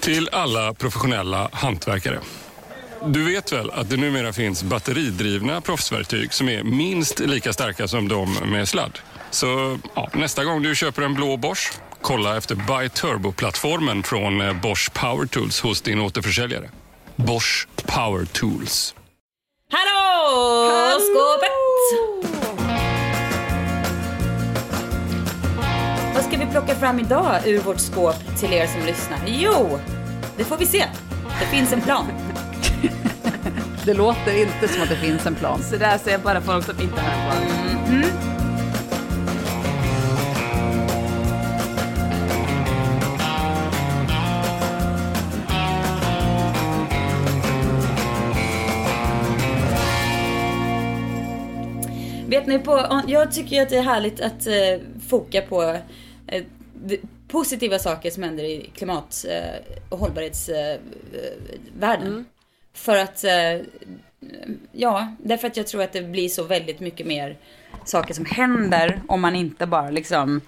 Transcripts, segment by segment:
Till alla professionella hantverkare. Du vet väl att det numera finns batteridrivna proffsverktyg som är minst lika starka som de med sladd? Så ja, nästa gång du köper en blå Bosch, kolla efter Buy Turbo-plattformen från eh, Bosch Power Tools hos din återförsäljare. Bosch Power Tools. Hallå! Skåpet! Ska vi plocka fram idag ur vårt skåp till er som lyssnar? Jo, det får vi se. Det finns en plan. Det låter inte som att det finns en plan. Så där säger bara folk som inte har en plan. Vet ni, på, jag tycker ju att det är härligt att eh, foka på positiva saker som händer i klimat eh, och hållbarhetsvärlden. Eh, världen. För att, eh, ja, därför att jag tror att det blir så väldigt mycket mer saker som händer om man inte bara liksom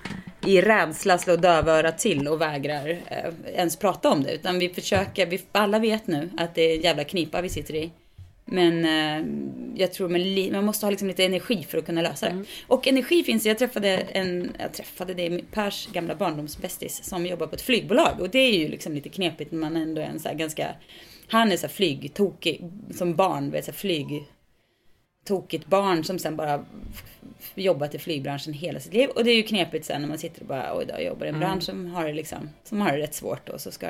i rädsla slår dövörat till och vägrar eh, ens prata om det. Utan vi försöker, vi alla vet nu att det är en jävla knipa vi sitter i. Men eh, jag tror man, man måste ha liksom lite energi för att kunna lösa det. Och energi finns, jag träffade en, jag träffade det, Pers gamla barndomsbästis som jobbar på ett flygbolag. Och det är ju liksom lite knepigt när man ändå är en så ganska, han är så här flygtokig som barn, vet så här flyg tokigt barn som sen bara jobbat i flygbranschen hela sitt liv. Och det är ju knepigt sen när man sitter och bara, oj då, jag jobbar i en bransch som har det liksom, som har det rätt svårt och så ska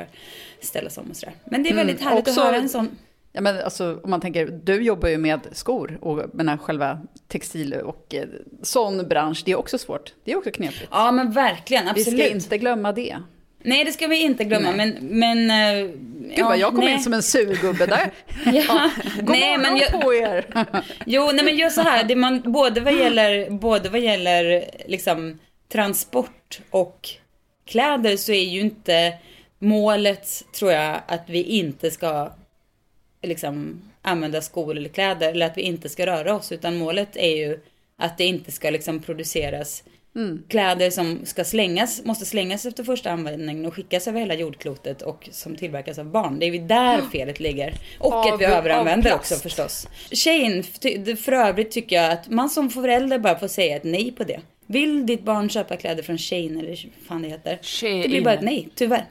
ställas om och sådär. Men det är väldigt härligt också- att höra en sån Ja, men alltså, om man tänker, du jobbar ju med skor och menar, själva textil och eh, sån bransch. Det är också svårt. Det är också knepigt. Ja men verkligen, Vi absolut. ska inte glömma det. Nej det ska vi inte glömma Nej. men... men eh, Gud vad jag kom in som en surgubbe där. Ja, God nej men jag, på er. Jo, nej men gör så här, det man, både vad gäller, både vad gäller liksom transport och kläder så är ju inte målet, tror jag, att vi inte ska liksom använda skor eller kläder eller att vi inte ska röra oss, utan målet är ju att det inte ska liksom produceras kläder som ska slängas, måste slängas efter första användningen och skickas över hela jordklotet och som tillverkas av barn. Det är ju där felet ligger. Och Av- att vi överanvänder också förstås. Shane, för övrigt tycker jag att man som förälder bara får säga ett nej på det. Vill ditt barn köpa kläder från Shane eller vad fan det heter? Shein. Det blir bara ett nej, tyvär.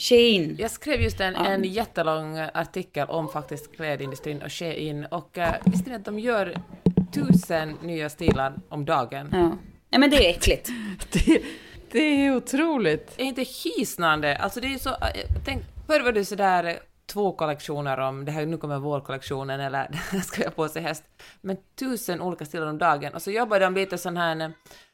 Shane. Jag skrev just en, en jättelång artikel om faktiskt klädindustrin och Shein och uh, visste ni att de gör tusen nya stilar om dagen? Ja. ja, men det är äckligt. Det, det är otroligt. är inte hisnande. Alltså det är så, äh, tänk, förr var det sådär eh, två kollektioner om, det här nu kommer vårkollektionen eller ska jag på sig häst, men tusen olika stilar om dagen och så jobbar de lite sån här, eh,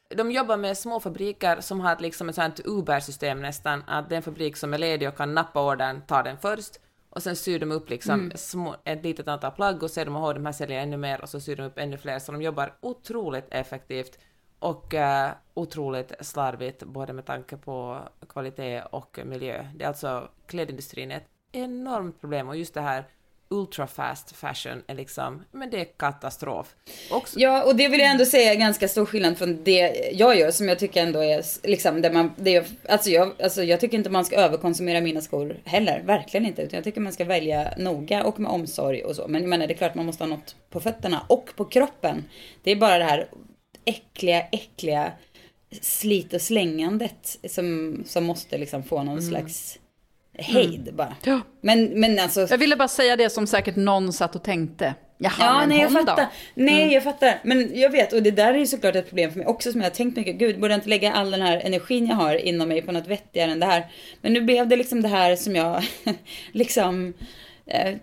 de jobbar med små fabriker som har ett, liksom ett sånt Uber-system nästan, att det är en fabrik som är ledig och kan nappa ordern, ta den först. Och sen syr de upp liksom små, ett litet antal plagg och ser de att de här säljer ännu mer. Och så syr de upp ännu fler, så de jobbar otroligt effektivt och eh, otroligt slarvigt både med tanke på kvalitet och miljö. Det är alltså klädindustrin är ett enormt problem. Och just det här ultra fast fashion är liksom, men det är katastrof. Också, Ja, och det vill jag ändå säga är ganska stor skillnad från det jag gör som jag tycker ändå är liksom där man, det är, alltså jag, alltså jag tycker inte man ska överkonsumera mina skor heller, verkligen inte, utan jag tycker man ska välja noga och med omsorg och så. Men jag menar, det är klart man måste ha något på fötterna och på kroppen. Det är bara det här äckliga, äckliga slit och slängandet som, som måste liksom få någon slags hejd bara. Ja. Men, men alltså... Jag ville bara säga det som säkert någon satt och tänkte. Jaha, Ja, men nej jag fattar. då? Nej, jag fattar. Men jag vet, och det där är ju såklart ett problem för mig också som jag har tänkt mycket. Gud, borde jag inte lägga all den här energin jag har inom mig på något vettigare än det här? Men nu blev det liksom det här som jag liksom eh,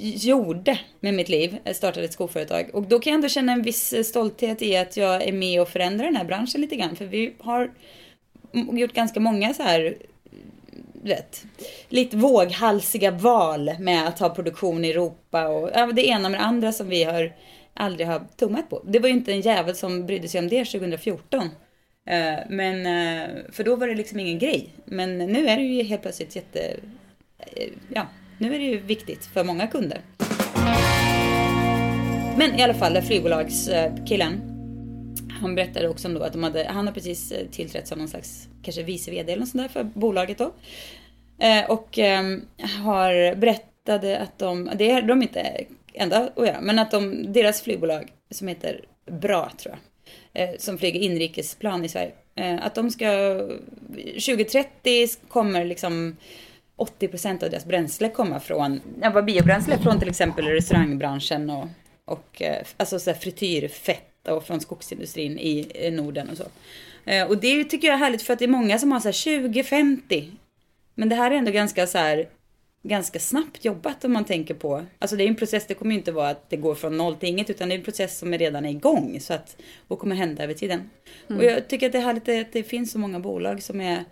gjorde med mitt liv. Jag startade ett skoföretag. Och då kan jag ändå känna en viss stolthet i att jag är med och förändrar den här branschen lite grann. För vi har gjort ganska många så här vet, lite våghalsiga val med att ha produktion i Europa och ja, det ena med det andra som vi har aldrig har tummat på. Det var ju inte en jävel som brydde sig om det 2014. Eh, men, eh, för då var det liksom ingen grej. Men nu är det ju helt plötsligt jätte, eh, ja, nu är det ju viktigt för många kunder. Men i alla fall, flygbolagskillen, han berättade också om då att de hade, han har precis tillträtt som någon slags, kanske vice vd eller något sånt där för bolaget då. Eh, och ehm, har berättade att de, det är de inte enda att göra, men att de, deras flygbolag som heter Bra tror jag, eh, som flyger inrikesplan i Sverige, eh, att de ska, 2030 kommer liksom 80 procent av deras bränsle komma från, ja, biobränsle från till exempel restaurangbranschen och, och alltså så här frityrfett och från skogsindustrin i Norden och så. Och det tycker jag är härligt för att det är många som har så här 2050. Men det här är ändå ganska så här ganska snabbt jobbat om man tänker på, alltså det är en process, det kommer ju inte vara att det går från noll till inget utan det är en process som är redan är igång så att, och kommer hända över tiden. Mm. Och jag tycker att det är härligt att det finns så många bolag som är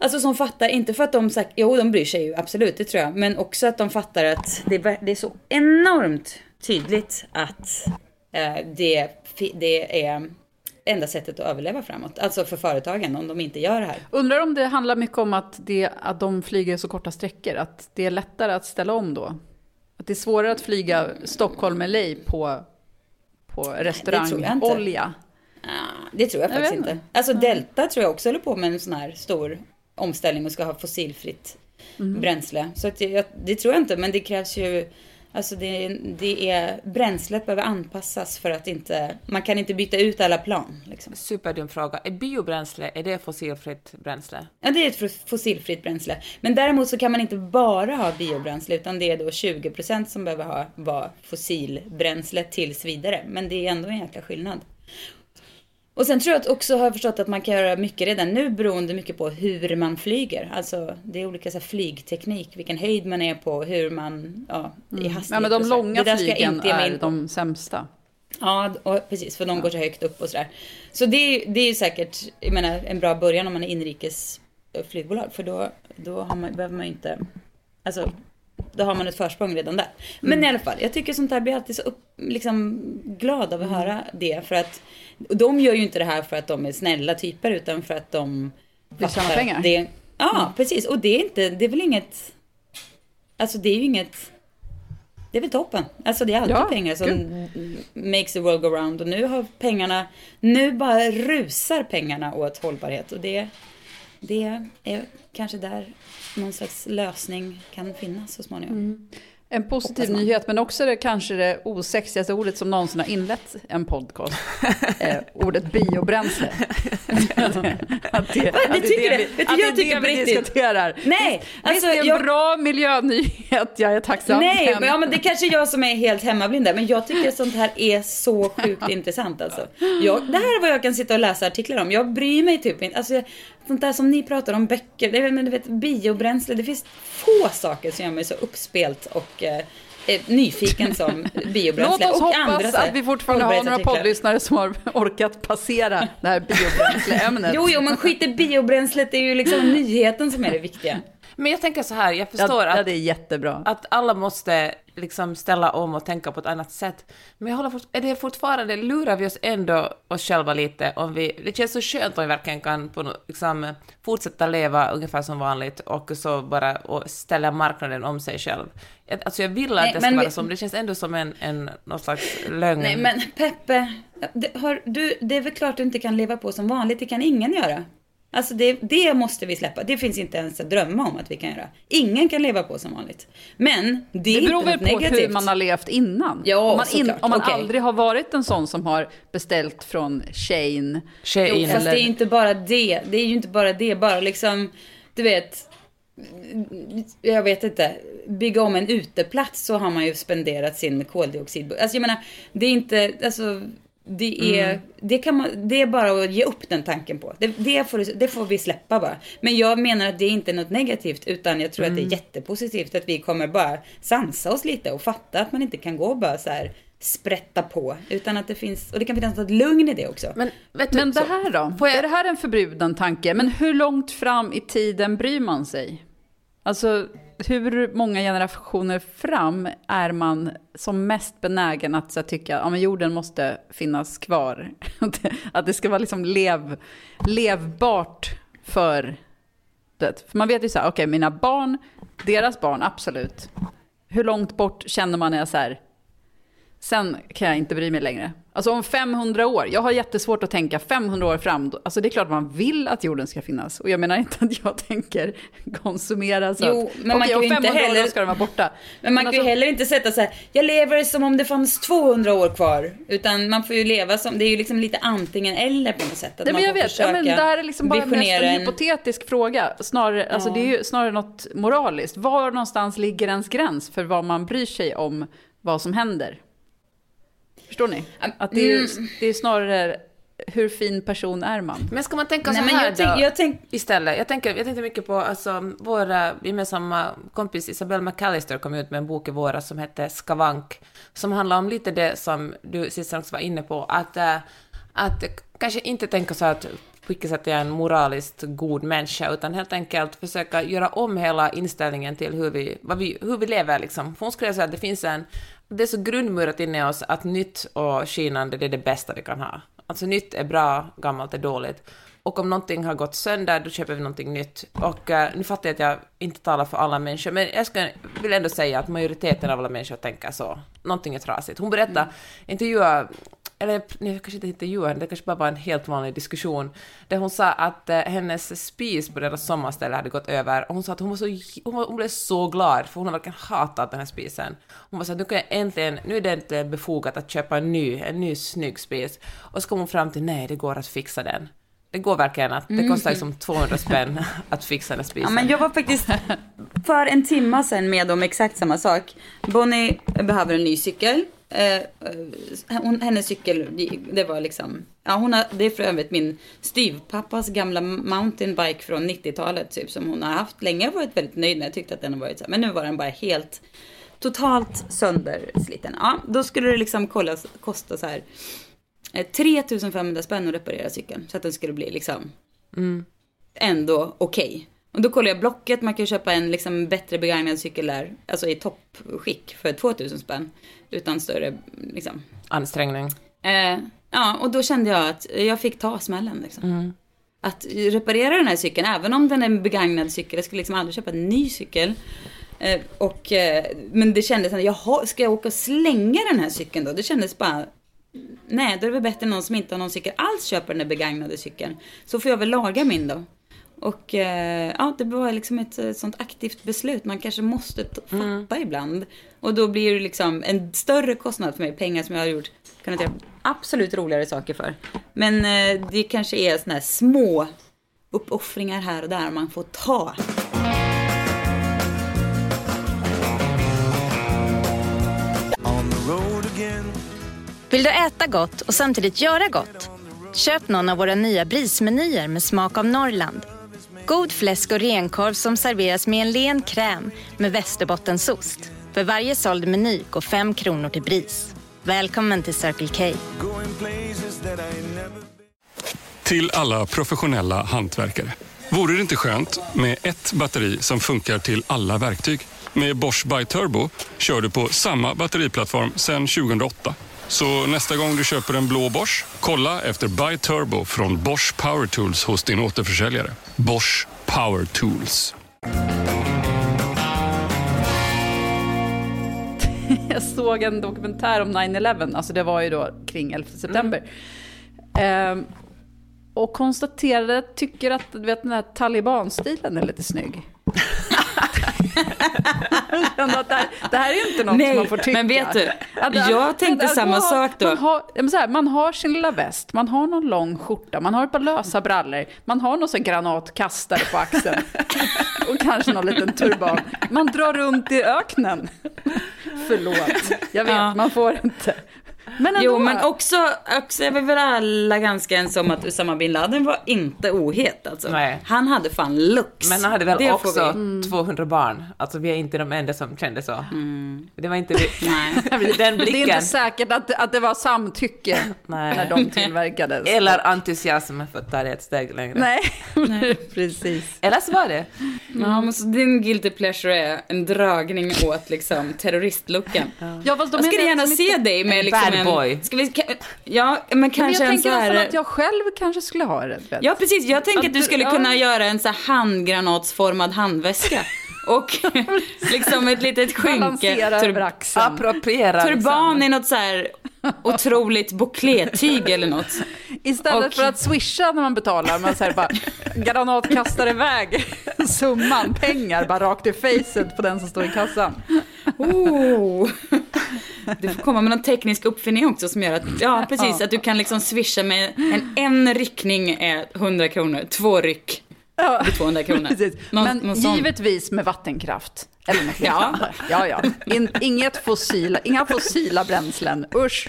Alltså som fattar, inte för att de sagt, jo de bryr sig ju absolut, det tror jag, men också att de fattar att det, det är så enormt tydligt att eh, det, det är enda sättet att överleva framåt. Alltså för företagen om de inte gör det här. Undrar om det handlar mycket om att, det, att de flyger så korta sträckor, att det är lättare att ställa om då? Att det är svårare att flyga Stockholm-LA på, på restaurangolja? Det, det tror jag faktiskt jag inte. Alltså Delta tror jag också håller på med en sån här stor omställning och ska ha fossilfritt mm. bränsle. Så att det, det tror jag inte, men det krävs ju Alltså det, det är, bränslet behöver anpassas för att inte, man kan inte byta ut alla plan. Liksom. Superdum fråga. Är biobränsle, är det fossilfritt bränsle? Ja, det är ett fossilfritt bränsle. Men däremot så kan man inte bara ha biobränsle, utan det är då 20% som behöver ha, vara fossilbränsle tills vidare. Men det är ändå en jäkla skillnad. Och sen tror jag att också har jag förstått att man kan göra mycket redan nu beroende mycket på hur man flyger. Alltså det är olika så här, flygteknik, vilken höjd man är på, hur man, ja, i hastighet. Mm. Ja men de långa flygen är de sämsta. Ja, och precis, för de ja. går så högt upp och sådär. Så det är, det är säkert, jag menar, en bra början om man är inrikes flygbolag, för då, då man, behöver man ju inte, alltså då har man ett försprång redan där. Men mm. i alla fall, jag tycker sånt här blir alltid så upp, liksom, glad av att mm. höra det. För att de gör ju inte det här för att de är snälla typer utan för att de... Vill tjäna pengar? Det, ja, mm. precis. Och det är inte, det är väl inget... Alltså det är ju inget... Det är väl toppen. Alltså det är alltid ja, pengar som gud. makes the world go round. Och nu har pengarna, nu bara rusar pengarna åt hållbarhet. Och det, det är kanske där någon slags lösning kan finnas så småningom. Mm. En positiv nyhet, men också det kanske det osexigaste ordet som någonsin har inlett en podcast. eh, ordet biobränsle. att det, att tycker det, det, att jag det är det vi diskuterar. Nej, alltså, det är en jag... bra miljönyhet, jag är tacksam. Nej, men, ja, men det är kanske jag som är helt hemmablind där, men jag tycker sånt här är så sjukt intressant alltså. Jag, det här är vad jag kan sitta och läsa artiklar om. Jag bryr mig typ inte. Alltså, sånt där som ni pratar om, böcker, det, men du vet, biobränsle, det finns få saker som gör mig så uppspelt och eh, eh nyfiken som biobränsle. Låt oss och hoppas andra, att vi fortfarande har några poddlyssnare som har orkat passera det här biobränsleämnet. jo, jo, men skit i biobränslet, det är ju liksom nyheten som är det viktiga. Men jag tänker så här, jag förstår ja, att, ja, det är jättebra. att alla måste liksom ställa om och tänka på ett annat sätt. Men jag håller fort, är det fortfarande, lurar vi oss ändå oss själva lite om vi, det känns så skönt om vi verkligen kan på, liksom, fortsätta leva ungefär som vanligt och så bara och ställa marknaden om sig själv. Alltså jag vill att Nej, det ska vara vi... men det känns ändå som en, en någon slags lögn. Nej men Peppe, det, har, du, det är väl klart du inte kan leva på som vanligt, det kan ingen göra. Alltså det, det, måste vi släppa. Det finns inte ens att drömma om att vi kan göra. Ingen kan leva på som vanligt. Men det är det beror väl på negativt. hur man har levt innan. Ja, om man, in, om man okay. aldrig har varit en sån som har beställt från Shane. Shane jo, fast eller... det är inte bara det. Det är ju inte bara det. Bara liksom, du vet. Jag vet inte. Bygga om en uteplats så har man ju spenderat sin koldioxid. Alltså jag menar, det är inte, alltså det är, mm. det, kan man, det är bara att ge upp den tanken på. Det, det, får, det får vi släppa bara. Men jag menar att det är inte är något negativt, utan jag tror mm. att det är mm. jättepositivt att vi kommer bara sansa oss lite och fatta att man inte kan gå bara så här sprätta på. Utan att det finns, och det kan finnas något lugn i det också. Men, vet du, Men det här då? Jag... Är det här en förbruden tanke? Men hur långt fram i tiden bryr man sig? Alltså, hur många generationer fram är man som mest benägen att så, tycka att ja, jorden måste finnas kvar? att det ska vara liksom lev, levbart för det. För man vet ju så här, okej, okay, mina barn, deras barn, absolut. Hur långt bort känner man när jag så här, sen kan jag inte bry mig längre. Alltså om 500 år, jag har jättesvårt att tänka 500 år fram, alltså det är klart man vill att jorden ska finnas. Och jag menar inte att jag tänker konsumera så jo, men man okay, kan ju inte heller, år ska den vara borta. Men man men kan ju alltså- heller inte sätta så här, jag lever som om det fanns 200 år kvar. Utan man får ju leva som, det är ju liksom lite antingen eller på något sätt. Att Nej, men jag vet, ja, men det här är liksom bara en, en hypotetisk fråga. Snarare, ja. alltså det är ju snarare något moraliskt. Var någonstans ligger ens gräns för vad man bryr sig om vad som händer? Förstår ni? Att det är, mm. det är snarare hur fin person är man? Men ska man tänka så Nej, här jag tänk, då, jag tänk... istället? Jag, tänker, jag tänkte mycket på, alltså, vår gemensamma kompis Isabelle McAllister kom ut med en bok i våras som hette Skavank, som handlar om lite det som du sist också var inne på, att, äh, att kanske inte tänka så att på vilket sätt jag är en moraliskt god människa, utan helt enkelt försöka göra om hela inställningen till hur vi, vad vi, hur vi lever. Liksom. Hon skulle säga att det finns en det är så grundmurat inne i oss att nytt och skinande det är det bästa vi kan ha. Alltså nytt är bra, gammalt är dåligt. Och om någonting har gått sönder, då köper vi någonting nytt. Och uh, nu fattar jag att jag inte talar för alla människor, men jag ska, vill ändå säga att majoriteten av alla människor tänker så. Någonting är trasigt. Hon berättade, mm. intervjuade eller nej, kanske inte intervjuade henne, det kanske bara var en helt vanlig diskussion, där hon sa att eh, hennes spis på deras sommarställe hade gått över och hon sa att hon, var så, hon, var, hon blev så glad för hon har verkligen hatat den här spisen. Hon var så att nu, kan jag äntligen, nu är det äntligen befogat att köpa en ny, en ny snygg spis. Och så kom hon fram till nej, det går att fixa den. Det går verkligen att, det mm. kostar liksom 200 spänn att fixa den här spisen. Ja, men jag var faktiskt för en timma sedan med om exakt samma sak. Bonnie behöver en ny cykel Eh, eh, hon, hennes cykel, det var liksom, ja hon har, det är för övrigt min styvpappas gamla mountainbike från 90-talet typ som hon har haft länge. Har varit väldigt nöjd med, jag tyckte att den har varit så men nu var den bara helt totalt söndersliten. Ja, då skulle det liksom kollas, kosta så här 3500 eh, spänn att reparera cykeln så att den skulle bli liksom mm. ändå okej. Okay. Och då kollar jag Blocket, man kan köpa en liksom bättre begagnad cykel där, alltså i toppskick för 2000 spänn. Utan större liksom. Ansträngning. Eh, ja, och då kände jag att jag fick ta smällen liksom. Mm. Att reparera den här cykeln, även om den är en begagnad cykel, jag skulle liksom aldrig köpa en ny cykel. Eh, och, eh, men det kändes, jaha, ska jag åka och slänga den här cykeln då? Det kändes bara, nej, då är det väl bättre någon som inte har någon cykel alls köper den där begagnade cykeln. Så får jag väl laga min då. Och eh, ja, det var liksom ett, ett sånt aktivt beslut man kanske måste fatta mm. ibland. Och då blir det liksom en större kostnad för mig, pengar som jag har gjort, kunnat göra absolut roligare saker för. Men eh, det kanske är såna här små uppoffringar här och där man får ta. Vill du äta gott och samtidigt göra gott? Köp någon av våra nya brismenyer med smak av Norrland God fläsk och renkorv som serveras med en len kräm med västerbottensost. För varje såld meny går 5 kronor till BRIS. Välkommen till Circle K. Till alla professionella hantverkare. Vore det inte skönt med ett batteri som funkar till alla verktyg? Med Bosch By Turbo kör du på samma batteriplattform sedan 2008. Så nästa gång du köper en blå Bosch, kolla efter Buy Turbo från Bosch Power Tools hos din återförsäljare. Bosch Power Tools. Jag såg en dokumentär om 9-11, alltså det var ju då kring 11 september. Mm. Ehm, och konstaterade, tycker att du vet, den här talibanstilen är lite snygg. att det, här, det här är inte något Nej, som man får tycka. Men vet du, jag tänkte att, samma att, sak då. Man har, här, man har sin lilla väst, man har någon lång skjorta, man har ett par lösa brallor, man har någon sån granatkastare på axeln och kanske någon liten turban. Man drar runt i öknen. Förlåt, jag vet, ja. man får inte. Men ändå. Jo, men också, också är vi väl alla ganska ensamma om att Usama bin Laden var inte ohet alltså. Nej. Han hade fan lux. Men han hade väl det också mm. 200 barn. Alltså vi är inte de enda som kände så. Mm. Det var inte Nej. den blicken. Det är inte säkert att, att det var samtycke Nej. när de tillverkades. Eller entusiasm för att ta det ett steg längre. Nej, Nej. precis. Eller så var det. Mm. Ja, men så din guilty pleasure är en dragning åt liksom terroristlooken. Ja, jag skulle gärna se dig med liksom. Boy. Ska vi, ja, men kanske men jag tänker här... att jag själv kanske skulle ha det. Ja, precis. Jag tänker att, att du skulle ja. kunna göra en så handgranatsformad handväska. Och liksom ett litet skynke. Tur Appropriera. Turban liksom. i något så här otroligt bouclétyg eller något. Istället och... för att swisha när man betalar, man säger bara granatkastar iväg summan pengar bara rakt i facet på den som står i kassan. Oh. Du får komma med någon teknisk uppfinning också som gör att, ja precis, ja. att du kan liksom swisha med en, en ryckning är 100 kronor, två ryck Ja. 200 kronor. Någon, Men någon givetvis med vattenkraft. Eller något ja. ja, ja. In, inget fossila, inga fossila bränslen, usch.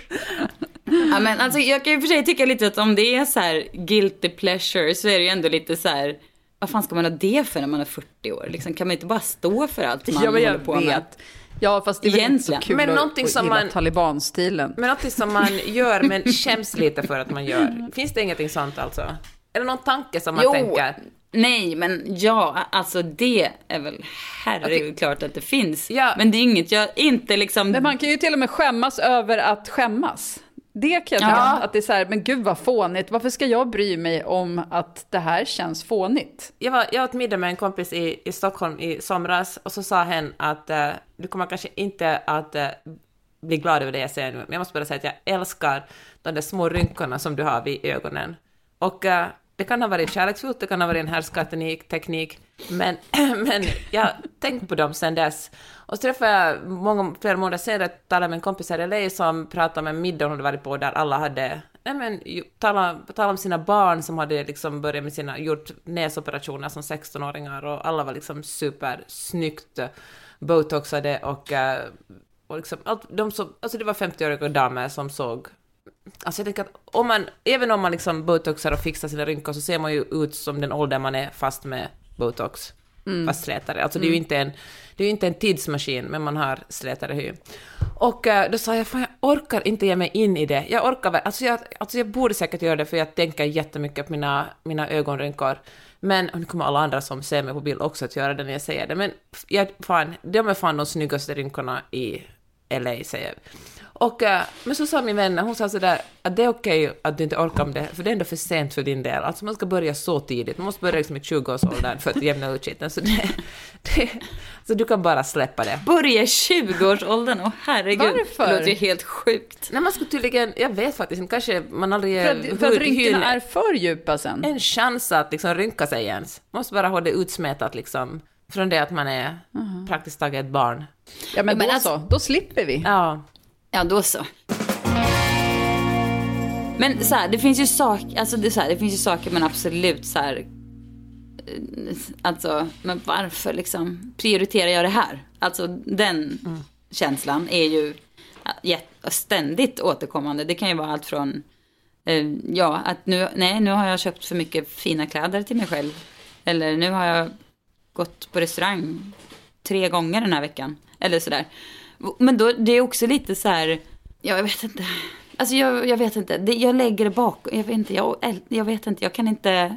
Ja, men alltså, jag kan ju för sig tycka lite att om det är så här guilty pleasure så är det ju ändå lite så här, vad fan ska man ha det för när man är 40 år? Liksom, kan man inte bara stå för allt man ja, håller på vet. med? Ja, fast det är väl inte så kul men någonting att, som man, talibanstilen. Men någonting som man gör men skäms lite för att man gör. Finns det ingenting sånt alltså? Är det någon tanke som man jo, tänker? Nej, men ja, alltså det är väl herregud okay. klart att det finns. Ja. Men det är inget jag inte liksom... Men man kan ju till och med skämmas över att skämmas. Det kan jag tycka, ja. att det är så här, men gud vad fånigt, varför ska jag bry mig om att det här känns fånigt? Jag, var, jag åt middag med en kompis i, i Stockholm i somras och så sa hen att uh, du kommer kanske inte att uh, bli glad över det jag säger nu, men jag måste bara säga att jag älskar de där små rynkorna som du har vid ögonen. Och uh, det kan ha varit kärleksfullt, det kan ha varit en härskarteknik, men, men jag har tänkt på dem sen dess. Och så träffade jag många, flera månader senare, talade med en kompis här i LA som pratade om en middag hon hade varit på där alla hade nej men, tala, tala om sina barn som hade liksom börjat med sina, gjort näsoperationer som 16-åringar och alla var liksom supersnyggt botoxade och, eh, och liksom, allt, de så, alltså det var 50-åriga damer som såg Alltså jag tänker att om man, även om man liksom botoxar och fixar sina rynkor så ser man ju ut som den ålder man är fast med botox. Mm. Fast slätare. Alltså det är ju mm. inte en, det är inte en tidsmaskin, men man har slätare hy. Och uh, då sa jag, fan jag orkar inte ge mig in i det. Jag orkar väl, alltså jag, alltså jag borde säkert göra det för jag tänker jättemycket på mina, mina ögonrynkor. Men, och nu kommer alla andra som ser mig på bild också att göra det när jag säger det, men jag, fan, de är fan de snyggaste rynkorna i LA, säger jag. Och, äh, men så sa min vän, hon sa sådär att det är okej att du inte orkar med det, för det är ändå för sent för din del. Alltså man ska börja så tidigt, man måste börja liksom i 20-årsåldern för att jämna ut skiten. Så, det, det, så du kan bara släppa det. Börja i 20-årsåldern? Åh herregud. Varför? Det låter ju helt sjukt. Nej, man skulle tydligen, jag vet faktiskt inte, kanske man aldrig... För att, för att rynkorna är för djupa sen? En chans att liksom rynka sig ens. Man måste bara ha det utsmetat liksom. Från det att man är uh -huh. praktiskt taget barn. Ja men, ja, men då alltså, så, då slipper vi. Ja. Ja, då så. Men så här, det finns ju saker, alltså det, så här, det finns ju saker man absolut så här, eh, alltså, men varför liksom prioriterar jag det här? Alltså den mm. känslan är ju ständigt återkommande. Det kan ju vara allt från, eh, ja, att nu, nej, nu har jag köpt för mycket fina kläder till mig själv. Eller nu har jag gått på restaurang tre gånger den här veckan. Eller sådär. Men då, det är också lite så här, ja, jag vet inte. Alltså jag, jag vet inte, det, jag lägger det bakom, jag vet inte, jag, jag vet inte, jag kan inte,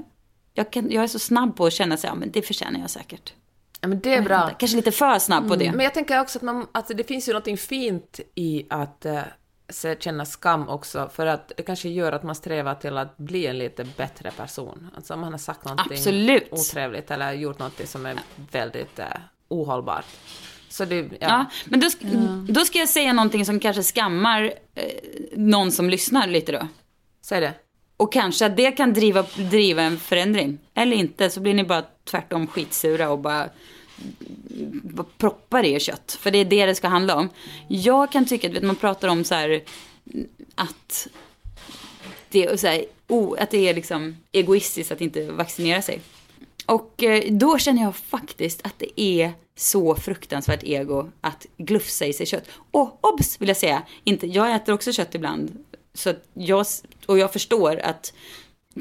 jag, kan, jag är så snabb på att känna sig, ja men det förtjänar jag säkert. Ja, men det är bra. Inte, kanske lite för snabb på det. Mm. Men jag tänker också att, man, att det finns ju något fint i att uh, känna skam också, för att det kanske gör att man strävar till att bli en lite bättre person. Alltså om man har sagt någonting Absolut. otrevligt eller gjort någonting som är väldigt uh, ohållbart. Så det, ja. ja men då, då ska jag säga någonting som kanske skammar eh, någon som lyssnar lite då. Säg det. Och kanske att det kan driva, driva en förändring. Eller inte, så blir ni bara tvärtom skitsura och bara, bara proppar i er kött. För det är det det ska handla om. Jag kan tycka att man pratar om så här att det är, så här, oh, att det är liksom egoistiskt att inte vaccinera sig. Och eh, då känner jag faktiskt att det är så fruktansvärt ego att glufsa i sig kött. Och obs vill jag säga, inte, jag äter också kött ibland. Så jag, och jag förstår att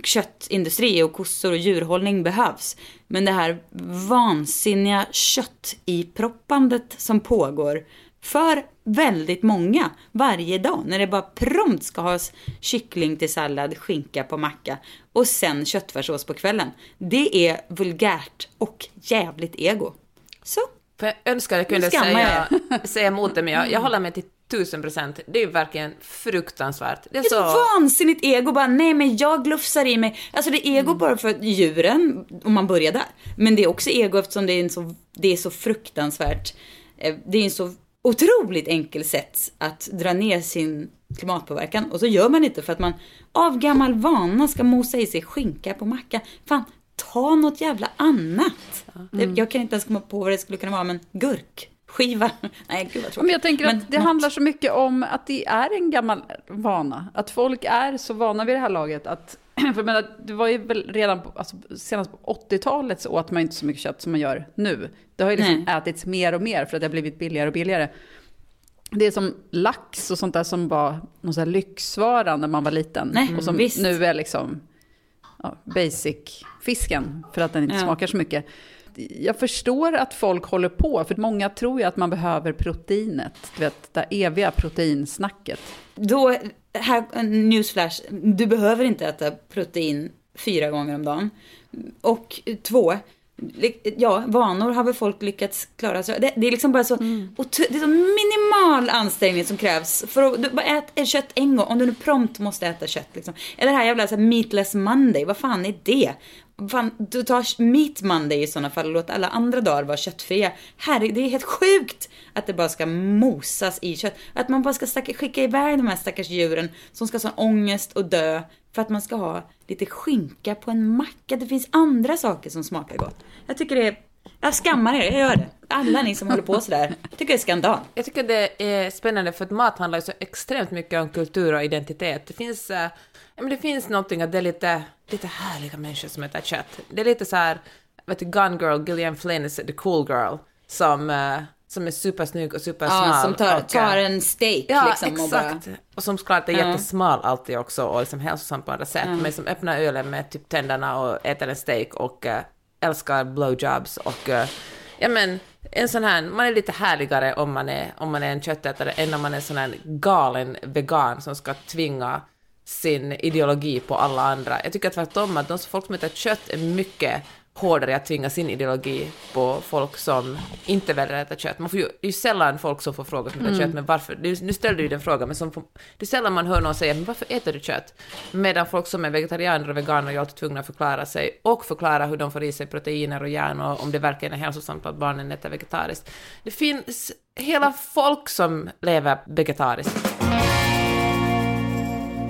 köttindustri och kossor och djurhållning behövs. Men det här vansinniga kött i proppandet som pågår för väldigt många varje dag. När det bara prompt ska ha kyckling till sallad, skinka på macka och sen köttfärssås på kvällen. Det är vulgärt och jävligt ego. Så. För jag önskar jag kunde säga, säga emot det, men jag, jag håller mig till tusen procent. Det är ju verkligen fruktansvärt. Det är, så... vansinnigt ego bara, nej men jag glufsar i mig. Alltså det är ego mm. bara för djuren, om man börjar där. Men det är också ego eftersom det är, en så, det är så fruktansvärt, eh, det är en så otroligt enkelt sätt att dra ner sin klimatpåverkan. Och så gör man inte för att man av gammal vana ska mosa i sig skinka på macka. Fan, ta något jävla annat. Mm. Jag kan inte ens komma på vad det skulle kunna vara, men gurk skiva. Nej, gud vad tråkigt. Men jag tänker men, att det något. handlar så mycket om att det är en gammal vana. Att folk är så vana vid det här laget att för menar, det var ju väl redan på, alltså, senast på 80-talet så åt man inte så mycket kött som man gör nu. Det har ju liksom Nej. ätits mer och mer för att det har blivit billigare och billigare. Det är som lax och sånt där som var någon här lyxvara när man var liten. Nej, och som visst. nu är liksom ja, basic-fisken för att den inte ja. smakar så mycket jag förstår att folk håller på, för många tror ju att man behöver proteinet, du vet, det eviga proteinsnacket. Då, här, newsflash, du behöver inte äta protein fyra gånger om dagen. Och två, ja, vanor har väl folk lyckats klara. Så det, det är liksom bara så, mm. det är så minimal ansträngning som krävs för att bara äta kött en gång, om du nu prompt måste äta kött. Liksom. Eller det här jävla så här, meatless monday, vad fan är det? Fan, du tar meat monday i sådana fall och låter alla andra dagar vara köttfria. Herre, det är helt sjukt att det bara ska mosas i kött. Att man bara ska stacka, skicka iväg de här stackars djuren som ska ha ångest och dö för att man ska ha lite skinka på en macka. Det finns andra saker som smakar gott. Jag tycker det är jag skammar er, jag gör det. Alla ni som håller på sådär. Jag tycker det är skandal. Jag tycker det är spännande för att mat handlar ju så extremt mycket om kultur och identitet. Det finns, äh, men det finns någonting att det är lite, lite härliga människor som äter kött. Det är lite så här, vet du, Gun Girl, Gillian Flynn is the cool girl, som, äh, som är supersnygg och supersmal. Ja, som tar, tar en steak ja, liksom. Exakt. Och, bara... och som såklart är ja. jättesmal alltid också och liksom hälsosam på andra sätt. Ja. Men som öppnar ölen med typ tänderna och äter en steak och äh, älskar blowjobs och uh, ja men en sån här, man är lite härligare om man är, om man är en köttätare än om man är en sån här galen vegan som ska tvinga sin ideologi på alla andra. Jag tycker tvärtom att de folk som äter kött är mycket hårdare att tvinga sin ideologi på folk som inte väljer att äta kött. Man får ju, det är ju sällan folk som får frågor som äter mm. kött, men varför? Nu ställde du den frågan, men som får, det är sällan man hör någon säga men varför äter du kött? Medan folk som är vegetarianer och veganer är alltid tvungna att förklara sig och förklara hur de får i sig proteiner och järn och om det verkligen är hälsosamt att barnen äter vegetariskt. Det finns hela folk som lever vegetariskt.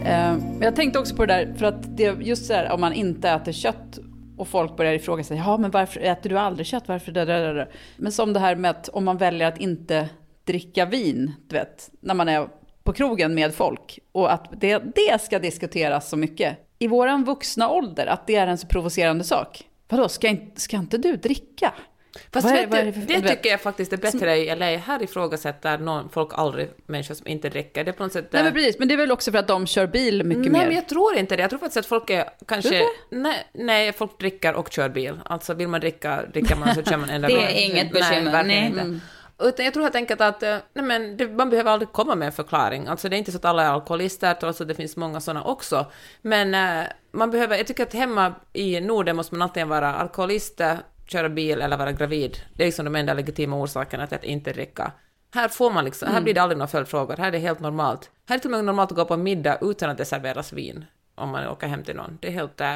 Uh, jag tänkte också på det där, för att det just så här, om man inte äter kött och folk börjar ifrågasätta, ja men varför äter du aldrig kött? Varför det, det, det? Men som det här med att om man väljer att inte dricka vin, du vet, när man är på krogen med folk och att det, det ska diskuteras så mycket. I våran vuxna ålder, att det är en så provocerande sak. Vadå, ska, ska inte du dricka? Fast vad är, vad är det, för, det tycker jag faktiskt är bättre i LA. Här ifrågasätter någon, folk aldrig människor som inte dricker. Det är på något sätt... Nej men precis, men det är väl också för att de kör bil mycket nej, mer? Nej men jag tror inte det. Jag tror faktiskt att folk är kanske... Nej, nej, folk dricker och kör bil. Alltså vill man dricka, dricker man så kör man ända Det är inget bekymmer. Nej, nej. Inte. Mm. Utan jag tror helt enkelt att nej men, det, man behöver aldrig komma med en förklaring. Alltså det är inte så att alla är alkoholister, trots att det finns många sådana också. Men äh, man behöver, jag tycker att hemma i Norden måste man alltid vara alkoholister, köra bil eller vara gravid. Det är liksom de enda legitima orsakerna till att inte dricka. Här får man liksom, här mm. blir det aldrig några följdfrågor, här är det helt normalt. Här är det till och med normalt att gå på middag utan att det serveras vin, om man åker hem till någon. Det är helt, äh,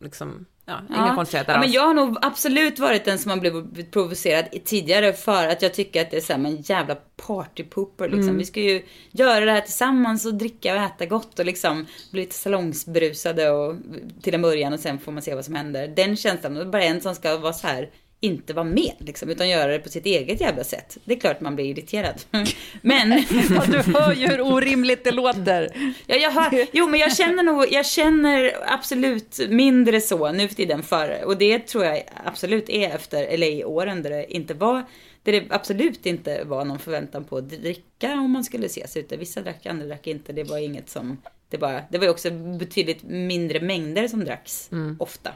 liksom, Ja, inga ja. konstigheter ja, men Jag har nog absolut varit den som har blivit provocerad tidigare för att jag tycker att det är så här, men jävla partypooper liksom. Mm. Vi ska ju göra det här tillsammans och dricka och äta gott och liksom bli lite salongsbrusade och, till en början och sen får man se vad som händer. Den känslan, det är bara en som ska vara så här inte vara med, liksom, utan göra det på sitt eget jävla sätt. Det är klart man blir irriterad. Men... ja, du hör ju hur orimligt det låter. ja, jag hör, jo, men jag känner nog, jag känner absolut mindre så nu för tiden för, och det tror jag absolut är efter LA-åren där det inte var, där det absolut inte var någon förväntan på att dricka om man skulle ses ute. Vissa drack, andra drack inte. Det var inget som, det, bara, det var ju också betydligt mindre mängder som dracks, mm. ofta.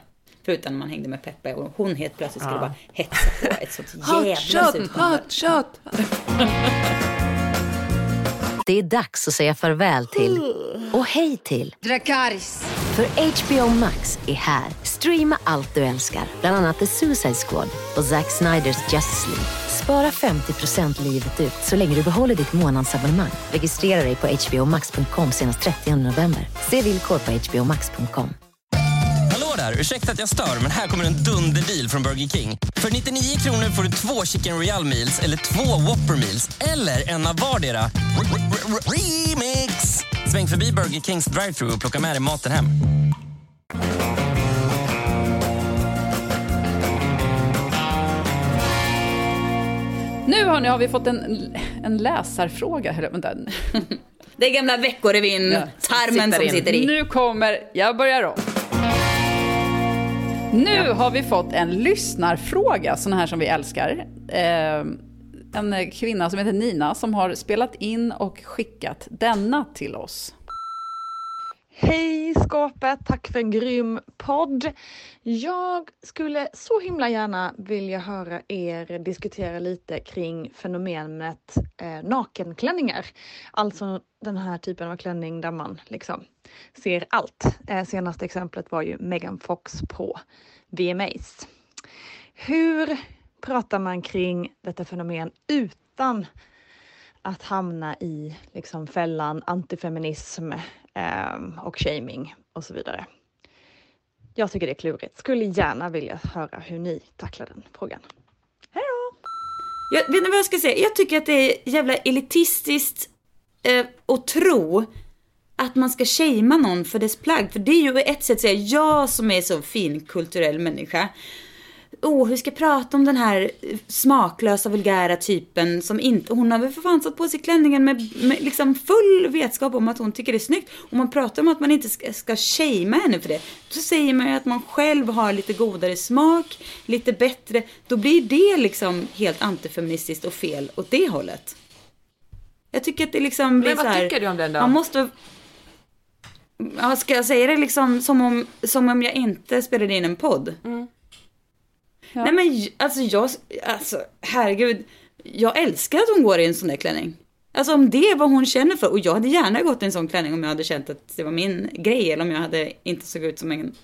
Förutom när man hängde med Peppe och hon helt plötsligt skulle ja. bara hetsa på ett sånt jävla Hot shot, hot shot! Det är dags att säga farväl till och hej till Dracaris. För HBO Max är här. Streama allt du älskar, bland annat The Suicide Squad och Zack Sniders Justice League. Spara 50% livet ut så länge du behåller ditt månadsabonnemang. Registrera dig på hbomax.com senast 30 november. Se villkor på hbomax.com där, ursäkta att jag stör, men här kommer en dunderdeal från Burger King. För 99 kronor får du två Chicken Royal Meals eller två Whopper Meals eller en av vardera. Remix! Sväng förbi Burger Kings drive-thru och plocka med dig maten hem. Nu hörni, har vi fått en, en läsarfråga. Vänta. Det är gamla Veckorevyn, ja, tarmen som sitter i. Nu kommer, jag börjar om. Nu ja. har vi fått en lyssnarfråga, sån här som vi älskar. Eh, en kvinna som heter Nina som har spelat in och skickat denna till oss. Hej skåpet, tack för en grym podd. Jag skulle så himla gärna vilja höra er diskutera lite kring fenomenet eh, nakenklänningar. Alltså den här typen av klänning där man liksom ser allt. Eh, senaste exemplet var ju Megan Fox på VMAs. Hur pratar man kring detta fenomen utan att hamna i liksom fällan antifeminism Ehm, och shaming och så vidare? Jag tycker det är klurigt. Skulle gärna vilja höra hur ni tacklar den frågan. Hej då! Jag vet inte vad jag ska säga. Jag tycker att det är jävla elitistiskt eh, att tro att man ska shamea någon för dess plagg. För det är ju ett sätt att säga, jag som är så fin kulturell människa. Oh, hur ska jag prata om den här smaklösa, vulgära typen som inte, hon har väl för fan satt på sig klänningen med, med liksom full vetskap om att hon tycker det är snyggt. Och man pratar om att man inte ska, ska shamea henne för det. Då säger man ju att man själv har lite godare smak, lite bättre. Då blir det liksom helt antifeministiskt och fel åt det hållet. Jag tycker att det liksom blir Men vad tycker du om den då? Man måste Ja, ska jag säga det liksom som om, som om jag inte spelade in en podd? Mm. Ja. Nej men alltså jag, alltså herregud. Jag älskar att hon går i en sån där klänning. Alltså om det är vad hon känner för. Och jag hade gärna gått i en sån klänning om jag hade känt att det var min grej. Eller om jag hade inte såg ut som en,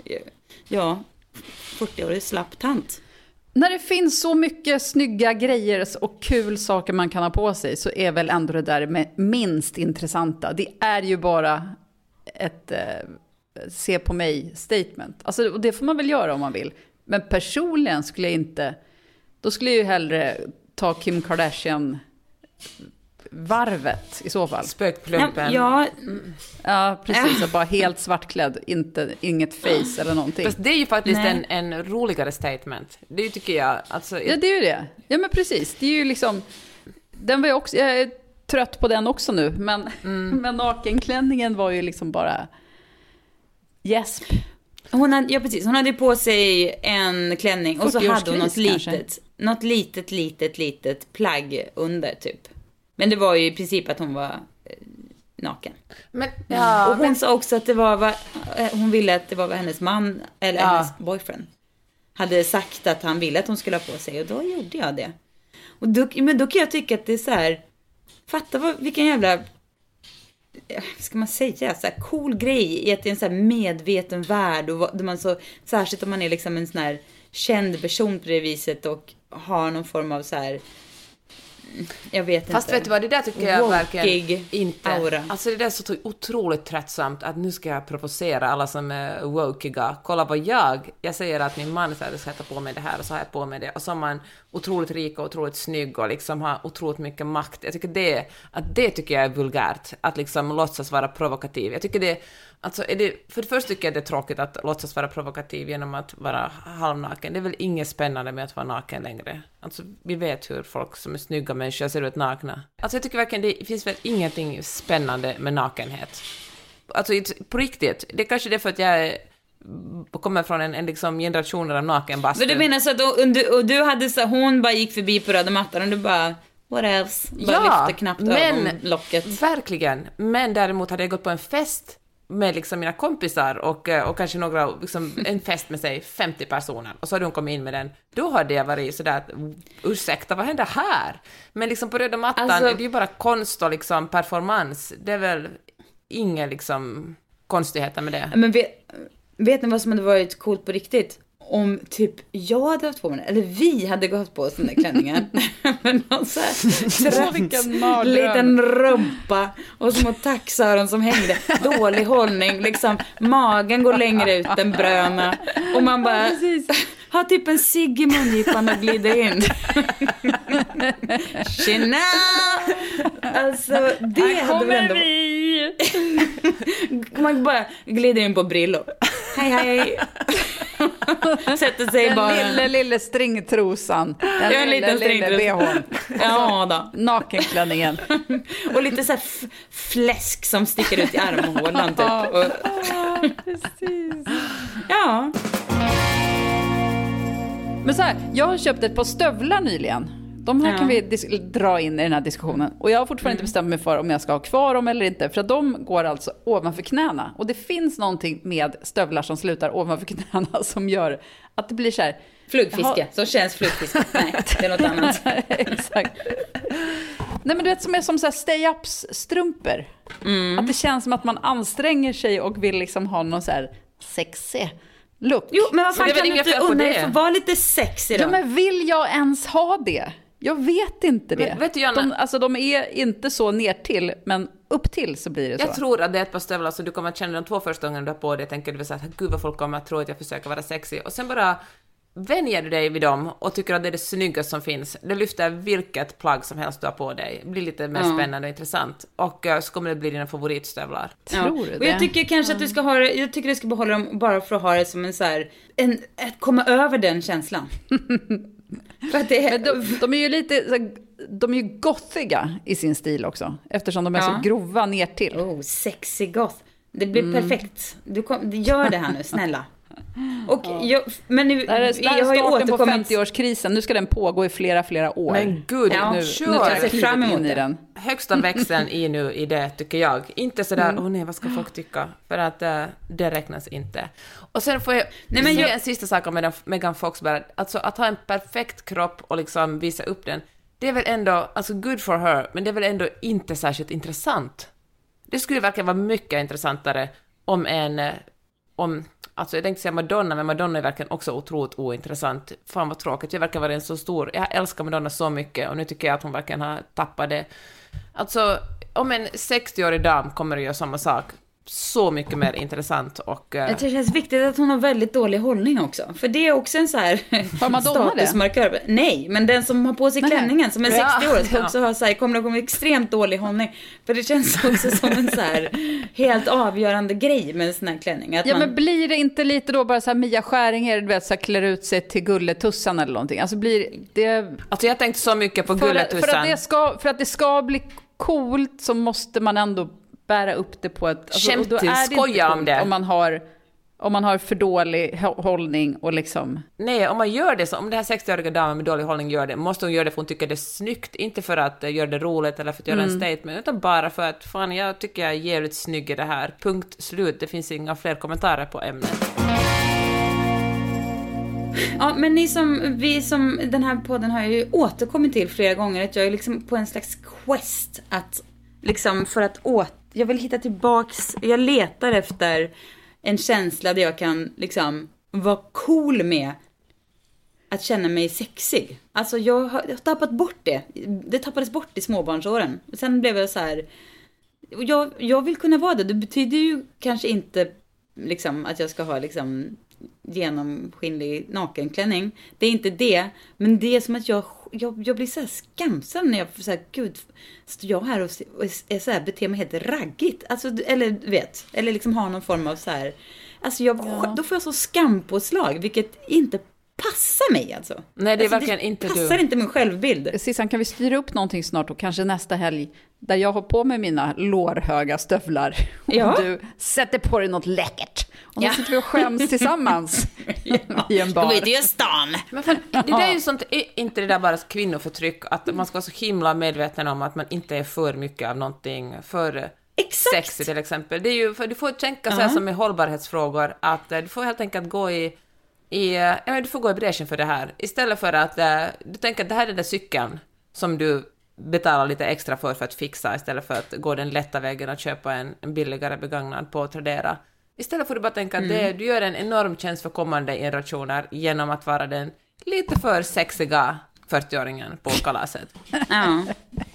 ja, 40-årig slapp tant. När det finns så mycket snygga grejer och kul saker man kan ha på sig så är väl ändå det där minst intressanta. Det är ju bara ett eh, se på mig-statement. Alltså, det får man väl göra om man vill. Men personligen skulle jag inte... Då skulle jag ju hellre ta Kim Kardashian varvet i så fall. Spökplumpen. Ja, ja precis. Ja. Bara helt svartklädd, inte, inget face eller någonting. Fast det är ju faktiskt en, en roligare statement. Det tycker jag. Alltså, ja, det är ju det. Ja, men precis. Det är ju liksom... Den var ju också... Jag är trött på den också nu, men, mm. men nakenklänningen var ju liksom bara... Gäsp. Hon hade, ja precis, hon hade på sig en klänning och så hade hon något litet, något litet, litet, litet plagg under typ. Men det var ju i princip att hon var eh, naken. Men, ja, och hon men... sa också att det var vad, eh, hon ville att det var vad hennes man, eller ja. hennes boyfriend, hade sagt att han ville att hon skulle ha på sig och då gjorde jag det. Och då, men då kan jag tycka att det är så här, fatta vad, vilken jävla Eh, ska man säga, så här cool grej i att det är en så här medveten värld och där man så, särskilt om man är liksom en sån här känd person på det viset och har någon form av så här jag vet inte. Fast vet du vad, det där tycker jag Wokig verkligen inte. aura. Alltså det där är så otroligt tröttsamt att nu ska jag provocera alla som är wokiga. Kolla vad jag, jag säger att min man säger att jag ska ta på mig det här och så har jag på mig det. Och så är man otroligt rik och otroligt snygg och liksom har otroligt mycket makt. Jag tycker det, att det tycker jag är vulgärt, att liksom låtsas vara provokativ. Jag tycker det, alltså är det, för det första tycker jag det är tråkigt att låtsas vara provokativ genom att vara halvnaken. Det är väl inget spännande med att vara naken längre. Alltså vi vet hur folk som är snygga människor ser ut nakna. Alltså jag tycker verkligen det finns väl ingenting spännande med nakenhet. Alltså på riktigt, det är kanske det är för att jag är kommer från en, en liksom generation av nakenbastu. Men du menar så att du, och du hade så hon bara gick förbi på röda mattan och du bara what else? Bara ja, lyfte knappt men, ögonlocket. Verkligen. Men däremot hade jag gått på en fest med liksom mina kompisar och, och kanske några, liksom, en fest med sig 50 personer och så hade hon kommit in med den, då hade jag varit sådär ursäkta, vad händer här? Men liksom på röda mattan alltså, är det ju bara konst och liksom performance, det är väl inga liksom konstigheter med det. Men vet, vet ni vad som hade varit coolt på riktigt? Om typ jag hade haft på mig eller vi hade gått på oss den där klänningen. med någon så här liten rumpa och små taxöron som hängde. Dålig hållning, liksom magen går längre ut än bröna. Och man bara har typ en cigg i mungipan och glider in. Tjena! Alltså det Här hade väl ändå... vi! man bara glider in på Brillo. Hej hej! Sätter sig den bara... Den lille, lille stringtrosan. Den ja, lille, lille bhn. Ja då. Nakenklänningen. och lite så fläsk som sticker ut i armhålan typ. Ja, precis. Ja. Men så här, jag har köpt ett par stövlar nyligen. De här ja. kan vi dra in i den här diskussionen. Och jag har fortfarande mm. inte bestämt mig för om jag ska ha kvar dem eller inte. För att de går alltså ovanför knäna. Och det finns någonting med stövlar som slutar ovanför knäna som gör att det blir så här. Flugfiske, som känns flugfiske. Nej, det är något annat. Exakt. Nej men du vet som är som så stay-ups strumpor. Mm. Att det känns som att man anstränger sig och vill liksom ha någon så här sexig look. Jo, men vad fan kan du inte unna dig för vara lite sexig då? Ja, men vill jag ens ha det? Jag vet inte det. Men, vet du, de, alltså, de är inte så ner till, men upp till så blir det så. Jag tror att det är ett par stövlar så du kommer att känna de två första gångerna du har på dig, tänker du så här, gud vad folk kommer att tro att jag försöker vara sexig. Och sen bara vänjer du dig vid dem och tycker att det är det snyggaste som finns. Det lyfter vilket plagg som helst du har på dig. Det blir lite mer mm. spännande och intressant. Och uh, så kommer det bli dina favoritstövlar. Ja. Tror du det? Och jag tycker kanske att du ska ha det, jag tycker du ska behålla dem bara för att ha det som en så här, en, att komma över den känslan. för att det är... de, de är ju lite, de är ju gothiga i sin stil också. Eftersom de är ja. så grova ner till. Oh, sexy goth. Det blir mm. perfekt. Du kom, gör det här nu, snälla. Och jag, men nu, det här är, det här är starten på 50-årskrisen. Nu ska den pågå i flera, flera år. Men gud, ja, nu, sure. nu tar jag fram emot i den. Högsta växeln i nu i det, tycker jag. Inte sådär, mm. åh mm. oh, nej, vad ska folk tycka? För att uh, det räknas inte. Och sen får jag nej, men säga en sista sak om Megan Fox bara. Alltså att ha en perfekt kropp och liksom visa upp den, det är väl ändå, alltså good for her, men det är väl ändå inte särskilt intressant. Det skulle verkligen vara mycket intressantare om en, eh, om Alltså jag tänkte säga Madonna, men Madonna är verkligen också otroligt ointressant. Fan vad tråkigt, jag verkar vara en så stor... Jag älskar Madonna så mycket och nu tycker jag att hon verkligen har tappat det. Alltså, om en 60-årig dam kommer att göra samma sak, så mycket mer intressant och... Uh... Det känns viktigt att hon har väldigt dålig hållning också. För det är också en så här statusmarkör. Nej, men den som har på sig klänningen som är 60 ja, år ska också ha så här, kommer att ha extremt dålig hållning. För det känns också som en så här helt avgörande grej med en sån här klänning. Att ja, man... men blir det inte lite då bara så här Mia Skäringer, du vet, så här, klär ut sig till Gulletussan eller någonting? Alltså blir det... Alltså jag tänkte så mycket på Gulletussan. För, för, att det ska, för att det ska bli coolt så måste man ändå bära upp det på ett... Alltså, Skämt till, skoja om det. Om man har... Om man har för dålig hållning och liksom... Nej, om man gör det så, om den här 60-åriga damen med dålig hållning gör det, måste hon göra det för hon tycker det är snyggt, inte för att uh, göra det roligt eller för att göra mm. en statement, utan bara för att fan, jag tycker jag är jävligt snygg i det här. Punkt slut. Det finns inga fler kommentarer på ämnet. Ja, men ni som, vi som, den här podden har jag ju återkommit till flera gånger, att jag är liksom på en slags quest att, liksom för att åt jag vill hitta tillbaks, jag letar efter en känsla där jag kan liksom vara cool med att känna mig sexig. Alltså jag har, jag har tappat bort det. Det tappades bort i småbarnsåren. Sen blev jag så här, jag, jag vill kunna vara det. Det betyder ju kanske inte liksom att jag ska ha liksom genomskinlig nakenklänning. Det är inte det. Men det är som att jag, jag, jag blir så här skamsen när jag så här, gud, står jag här och, och är så här, beter mig helt raggigt. Alltså, eller vet, eller liksom har någon form av så här, alltså jag, ja. då får jag så skampåslag, vilket inte passar mig alltså. Nej, det är alltså, verkligen inte du. Det passar inte min självbild. Sissan, kan vi styra upp någonting snart och kanske nästa helg där jag har på mig mina lårhöga stövlar ja. och du sätter på dig något läckert. Och ja. så sitter vi och skäms tillsammans ja. i en bar. Då är det ju stan. Men för, det där är ju sånt, är inte det där bara kvinnoförtryck, att man ska vara så himla medveten om att man inte är för mycket av någonting, för Exakt. sexy till exempel. Det är ju, för du får tänka så här uh -huh. som i hållbarhetsfrågor, att eh, du får helt enkelt gå i i, ja, men du får gå i bräschen för det här. Istället för att äh, du tänker att det här är den där cykeln som du betalar lite extra för för att fixa istället för att gå den lätta vägen och köpa en, en billigare begagnad på Tradera. Istället får du bara tänka mm. att det, du gör en enorm tjänst för kommande generationer genom att vara den lite för sexiga 40-åringen på kalaset. ja,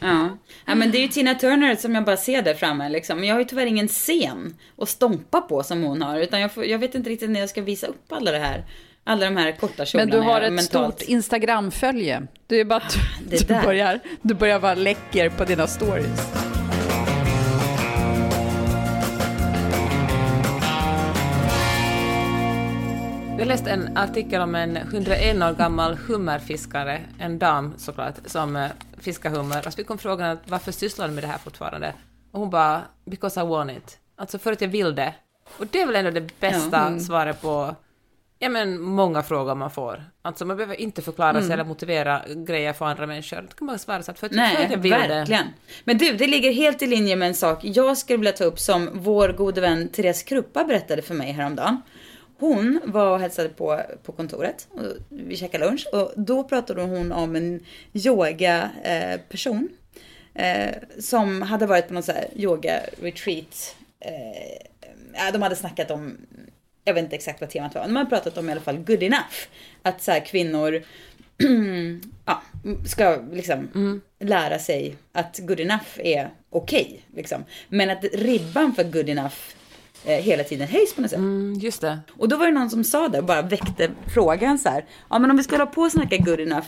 ja. ja, men det är ju Tina Turner som jag bara ser där framme liksom. Jag har ju tyvärr ingen scen att stompa på som hon har, utan jag, får, jag vet inte riktigt när jag ska visa upp alla det här. Alla de här korta kjolarna. Men du har ett mentalt... stort Instagram-följe. Det är bara du, du, börjar, du börjar vara läcker på dina stories. Jag läste en artikel om en 101 år gammal hummerfiskare, en dam såklart, som eh, fiskar hummer. Alltså vi kom frågan varför sysslar du med det här fortfarande? Och hon bara, because I want it. Alltså för att jag vill det. Och det är väl ändå det bästa mm. svaret på ja, men många frågor man får. Alltså man behöver inte förklara mm. sig eller motivera grejer för andra människor. Det kan bara svara så att för, Nej, att jag vill verkligen. det. Men du, det ligger helt i linje med en sak jag skulle vilja ta upp som vår gode vän Therese Kruppa berättade för mig häromdagen. Hon var och hälsade på, på kontoret. Och vi käkade lunch och då pratade hon om en yoga-person. Eh, eh, som hade varit på någon sån här yoga-retreat. Eh, de hade snackat om, jag vet inte exakt vad temat var, de hade pratat om i alla fall good enough. Att så här, kvinnor ja, ska liksom mm. lära sig att good enough är okej. Okay, liksom. Men att ribban för good enough hela tiden höjs på något sätt. Mm, just det. Och då var det någon som sa det och bara väckte frågan så här. Ja men om vi ska hålla på och snacka good enough.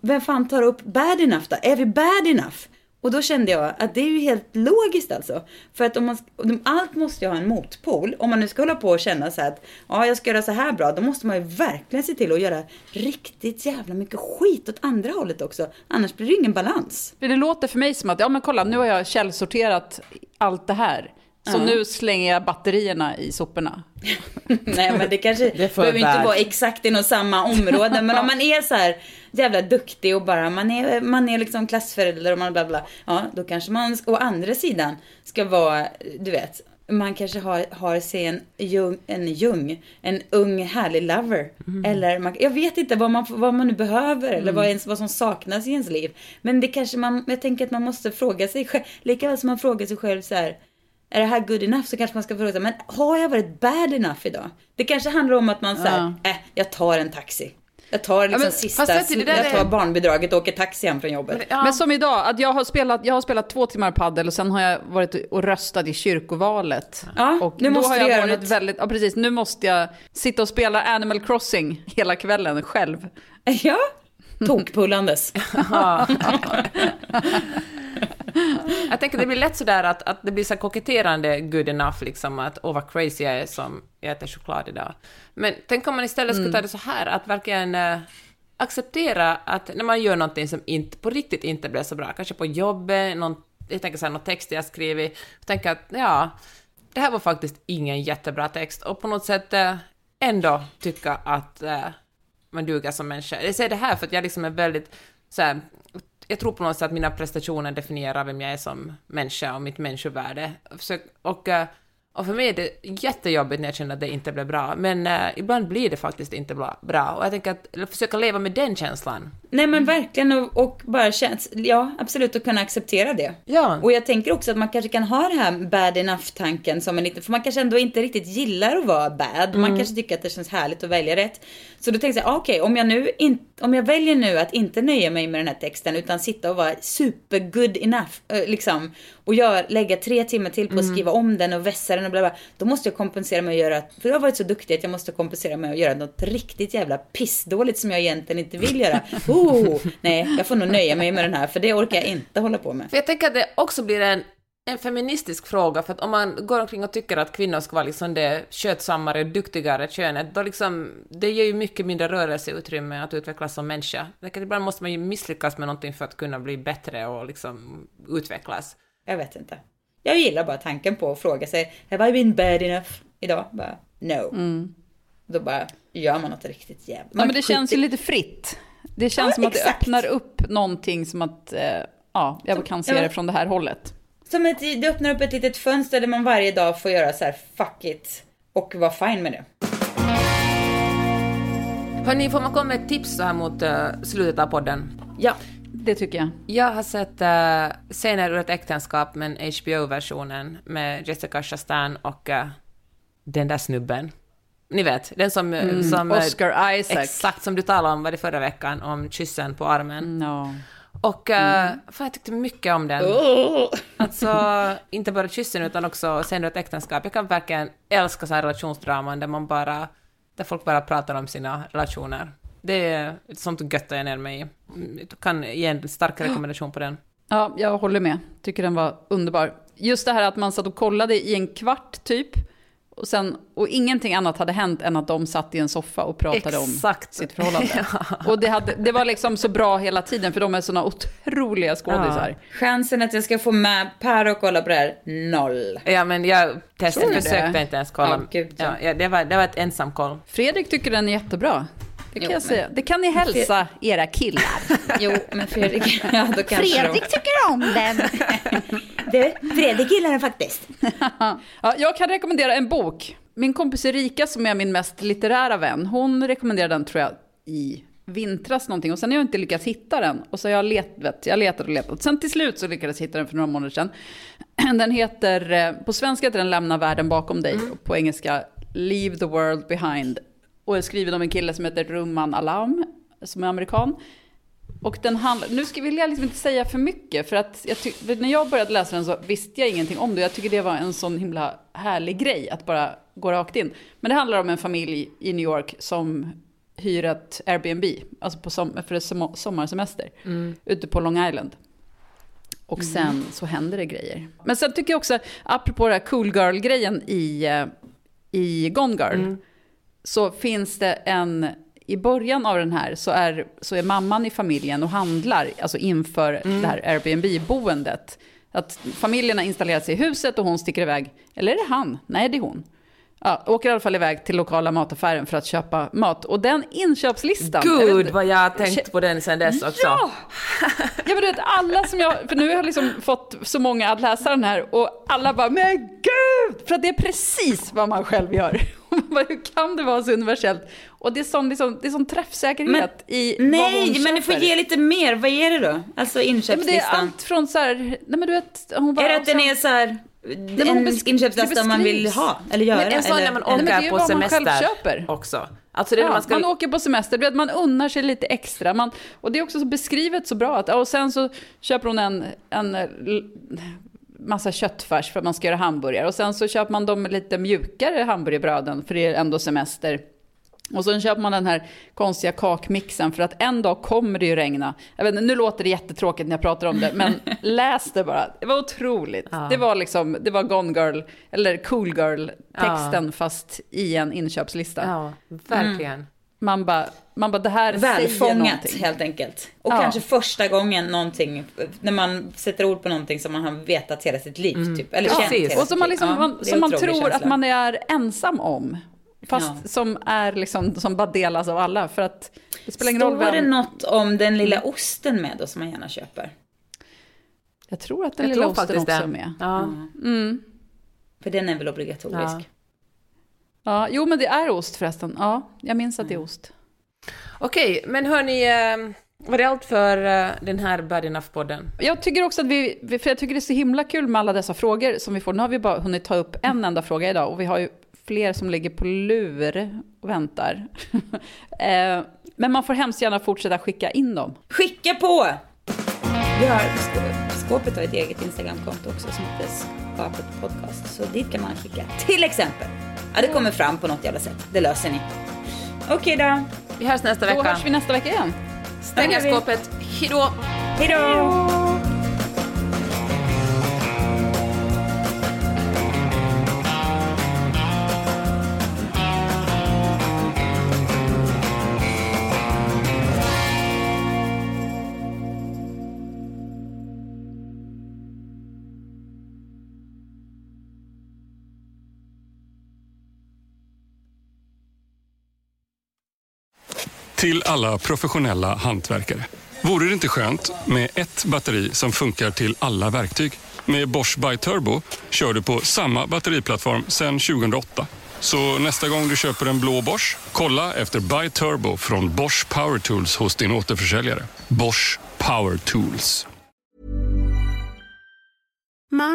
Vem fan tar upp bad enough då? Är vi bad enough? Och då kände jag att det är ju helt logiskt alltså. För att om man, allt måste ju ha en motpol. Om man nu ska hålla på och känna så här att ja, jag ska göra så här bra, då måste man ju verkligen se till att göra riktigt jävla mycket skit åt andra hållet också. Annars blir det ingen balans. Det låter för mig som att, ja men kolla, nu har jag källsorterat allt det här. Så ja. nu slänger jag batterierna i soporna. Nej men det kanske det behöver inte vara exakt inom samma område. men om man är så här jävla duktig och bara man är, man är liksom klassförälder och man bla bla. Ja då kanske man å andra sidan ska vara, du vet. Man kanske har, har sig en jung, en jung, en ung härlig lover. Mm. Eller man, jag vet inte vad man, vad man nu behöver mm. eller vad, ens, vad som saknas i ens liv. Men det kanske man, jag tänker att man måste fråga sig själv, lika väl som man frågar sig själv så här är det här good enough så kanske man ska fråga sig, men har jag varit bad enough idag? Det kanske handlar om att man säger, ja. äh, jag tar en taxi. Jag tar liksom ja, men, sista, jag tar barnbidraget och åker taxi hem från jobbet. Men, ja. men, som idag, att jag har, spelat, jag har spelat två timmar paddel och sen har jag varit och röstat i kyrkovalet. Ja, och nu måste har jag varit något. väldigt, ja precis, nu måste jag sitta och spela Animal Crossing hela kvällen själv. Ja, tokpullandes. jag tänker att det blir lätt sådär att, att det blir så koketterande good enough, liksom att åh vad crazy jag är som äter choklad idag. Men tänk om man istället skulle mm. ta det så här, att verkligen äh, acceptera att när man gör någonting som inte, på riktigt inte blir så bra, kanske på jobbet, någon, jag tänker såhär, någon text jag skrivit, tänka att ja, det här var faktiskt ingen jättebra text, och på något sätt äh, ändå tycka att äh, man duger som människa. Jag säger det här för att jag liksom är väldigt så här, jag tror på något sätt att mina prestationer definierar vem jag är som människa och mitt människovärde. Och, Och för mig är det jättejobbigt när jag känner att det inte blir bra, men uh, ibland blir det faktiskt inte bra. Och jag tänker att försöka leva med den känslan. Nej men verkligen och, och bara känns, ja absolut att kunna acceptera det. Ja. Och jag tänker också att man kanske kan ha det här bad enough-tanken som en liten, för man kanske ändå inte riktigt gillar att vara bad. Mm. Man kanske tycker att det känns härligt att välja rätt. Så då tänkte jag, ah, okej okay, om jag nu in, om jag väljer nu att inte nöja mig med den här texten utan sitta och vara super good enough, liksom och gör, lägga tre timmar till på att mm. skriva om den och vässa den och bla bla. Då måste jag kompensera mig och göra, för jag har varit så duktig att jag måste kompensera mig och göra något riktigt jävla pissdåligt som jag egentligen inte vill göra. Oh, nej, jag får nog nöja mig med den här för det orkar jag inte hålla på med. För jag tänker att det också blir en en feministisk fråga, för att om man går omkring och tycker att kvinnor ska vara liksom det skötsammare, duktigare könet, då liksom, det ger ju mycket mindre rörelseutrymme att utvecklas som människa. Ibland måste man ju misslyckas med någonting för att kunna bli bättre och liksom utvecklas. Jag vet inte. Jag gillar bara tanken på att fråga sig, have I been bad enough idag? Bara, no. Mm. Då bara gör man något riktigt jävligt. Ja, men det känns ju lite fritt. Det känns ja, som att exakt. det öppnar upp någonting som att, eh, ja, jag kan se ja. det från det här hållet. Som ett, det öppnar upp ett litet fönster där man varje dag får göra så här, fuck it, och vara fine med det. Hörni, får man komma med ett tips så här mot uh, slutet av podden? Ja. Det tycker jag. Jag har sett uh, Scener ur ett äktenskap, men HBO-versionen med Jessica Chastain och uh, den där snubben. Ni vet, den som... Mm, som Oscar Isaac. Exakt, som du talade om var det förra veckan, om kyssen på armen. No. Och uh, mm. fan, jag tyckte mycket om den. Oh. Alltså, inte bara kyssen utan också sen ett äktenskap. Jag kan verkligen älska så här relationsdraman där man bara, där folk bara pratar om sina relationer. Det är sånt gött jag ner mig i. Du kan ge en stark rekommendation på den. Ja, jag håller med. Tycker den var underbar. Just det här att man satt och kollade i en kvart typ och, sen, och ingenting annat hade hänt än att de satt i en soffa och pratade Exakt. om sitt förhållande. ja. Och det, hade, det var liksom så bra hela tiden, för de är såna otroliga skådisar. Ja. Chansen att jag ska få med Per och kolla på det här, noll. Ja, men jag testade, försökte inte ens kolla. Oh, Gud, ja. ja. det, var, det var ett ensamkoll. Fredrik tycker den är jättebra. Det kan jo, jag säga. Det kan ni hälsa era killar. jo, men Fredrik, ja då kanske Fredrik de... tycker om den. du, Fredrik gillar den faktiskt. ja, jag kan rekommendera en bok. Min kompis Erika, som är min mest litterära vän, hon rekommenderade den tror jag i vintras någonting och sen har jag inte lyckats hitta den. Och så har jag letat, jag letat och letat. Sen till slut så lyckades jag hitta den för några månader sedan. Den heter, eh, på svenska heter den Lämna världen bakom dig, mm. och på engelska Leave the world behind och är skriven av en kille som heter Rumman Alam, som är amerikan. Och den handlar, nu ska, vill jag liksom inte säga för mycket, för att jag ty, när jag började läsa den så visste jag ingenting om det. Jag tycker det var en sån himla härlig grej att bara gå rakt in. Men det handlar om en familj i New York som hyr ett Airbnb, alltså på som, för som, sommarsemester, mm. ute på Long Island. Och mm. sen så händer det grejer. Men sen tycker jag också, apropå den här cool girl-grejen i, eh, i Gone Girl, mm så finns det en, i början av den här så är, så är mamman i familjen och handlar, alltså inför mm. det här Airbnb-boendet. Att familjen har installerat sig i huset och hon sticker iväg, eller är det han? Nej, det är hon. Ja, åker i alla fall iväg till lokala mataffären för att köpa mat. Och den inköpslistan... Gud vad jag har tänkt på den sen dess också. Ja! ja men du vet, alla som jag... För nu har jag liksom fått så många att läsa den här och alla bara “men gud!” För att det är precis vad man själv gör. Hur kan det vara så universellt? Och det är sån, liksom, det är sån träffsäkerhet men, i Nej, men du får ge lite mer. Vad är det då? Alltså inköpslistan. Ja, det är allt från så här, nej men du vet, hon bara, Är det att den är så här, en inköpslista man vill ha eller göra? Men en sån när man åker nej, på semester också. Alltså det ja, man, ska... man åker på semester, man unnar sig lite extra. Man, och det är också så beskrivet så bra. Att, och sen så köper hon en, en massa köttfärs för att man ska göra hamburgare. Och sen så köper man de lite mjukare hamburgerbröden för det är ändå semester. Och sen köper man den här konstiga kakmixen för att en dag kommer det ju regna. Jag vet, nu låter det jättetråkigt när jag pratar om det, men läs det bara. Det var otroligt. Ja. Det var liksom, det var Gone Girl, eller Cool Girl-texten ja. fast i en inköpslista. Ja, verkligen. Mm. Man bara, man bara, det här Välfångat helt enkelt. Och ja. kanske första gången någonting, när man sätter ord på någonting som man har vetat hela sitt liv. Mm. Typ, eller ja, känt hela Och som man, liksom, man, som man tror känsla. att man är ensam om. Fast ja. som, är liksom, som bara delas av alla. För att det spelar ingen roll vem... det något om den lilla mm. osten med då som man gärna köper? Jag tror att den jag lilla osten också är med. Ja. Mm. För den är väl obligatorisk? Ja. jo men det är ost förresten. Ja, jag minns att det är ost. Okej, men hörni, eh, var det allt för eh, den här Bad Enough-podden? Jag tycker också att vi, för jag tycker det är så himla kul med alla dessa frågor som vi får. Nu har vi bara hunnit ta upp en enda fråga idag och vi har ju fler som ligger på lur och väntar. Eh, men man får hemskt gärna fortsätta skicka in dem. Skicka på! Vi har, skåpet har ett eget Instagramkonto också som heter Skapet Podcast. Så dit kan man skicka till exempel. Ja, det kommer fram på något jävla sätt. Det löser ni. Okej då. Vi hörs nästa vecka. Då hörs vi nästa vecka igen. Stänga skåpet. Hejdå! Hejdå! Till alla professionella hantverkare. Vore det inte skönt med ett batteri som funkar till alla verktyg? Med Bosch By Turbo kör du på samma batteriplattform sedan 2008. Så nästa gång du köper en blå Bosch, kolla efter By Turbo från Bosch Power Tools hos din återförsäljare. Bosch Power Tools.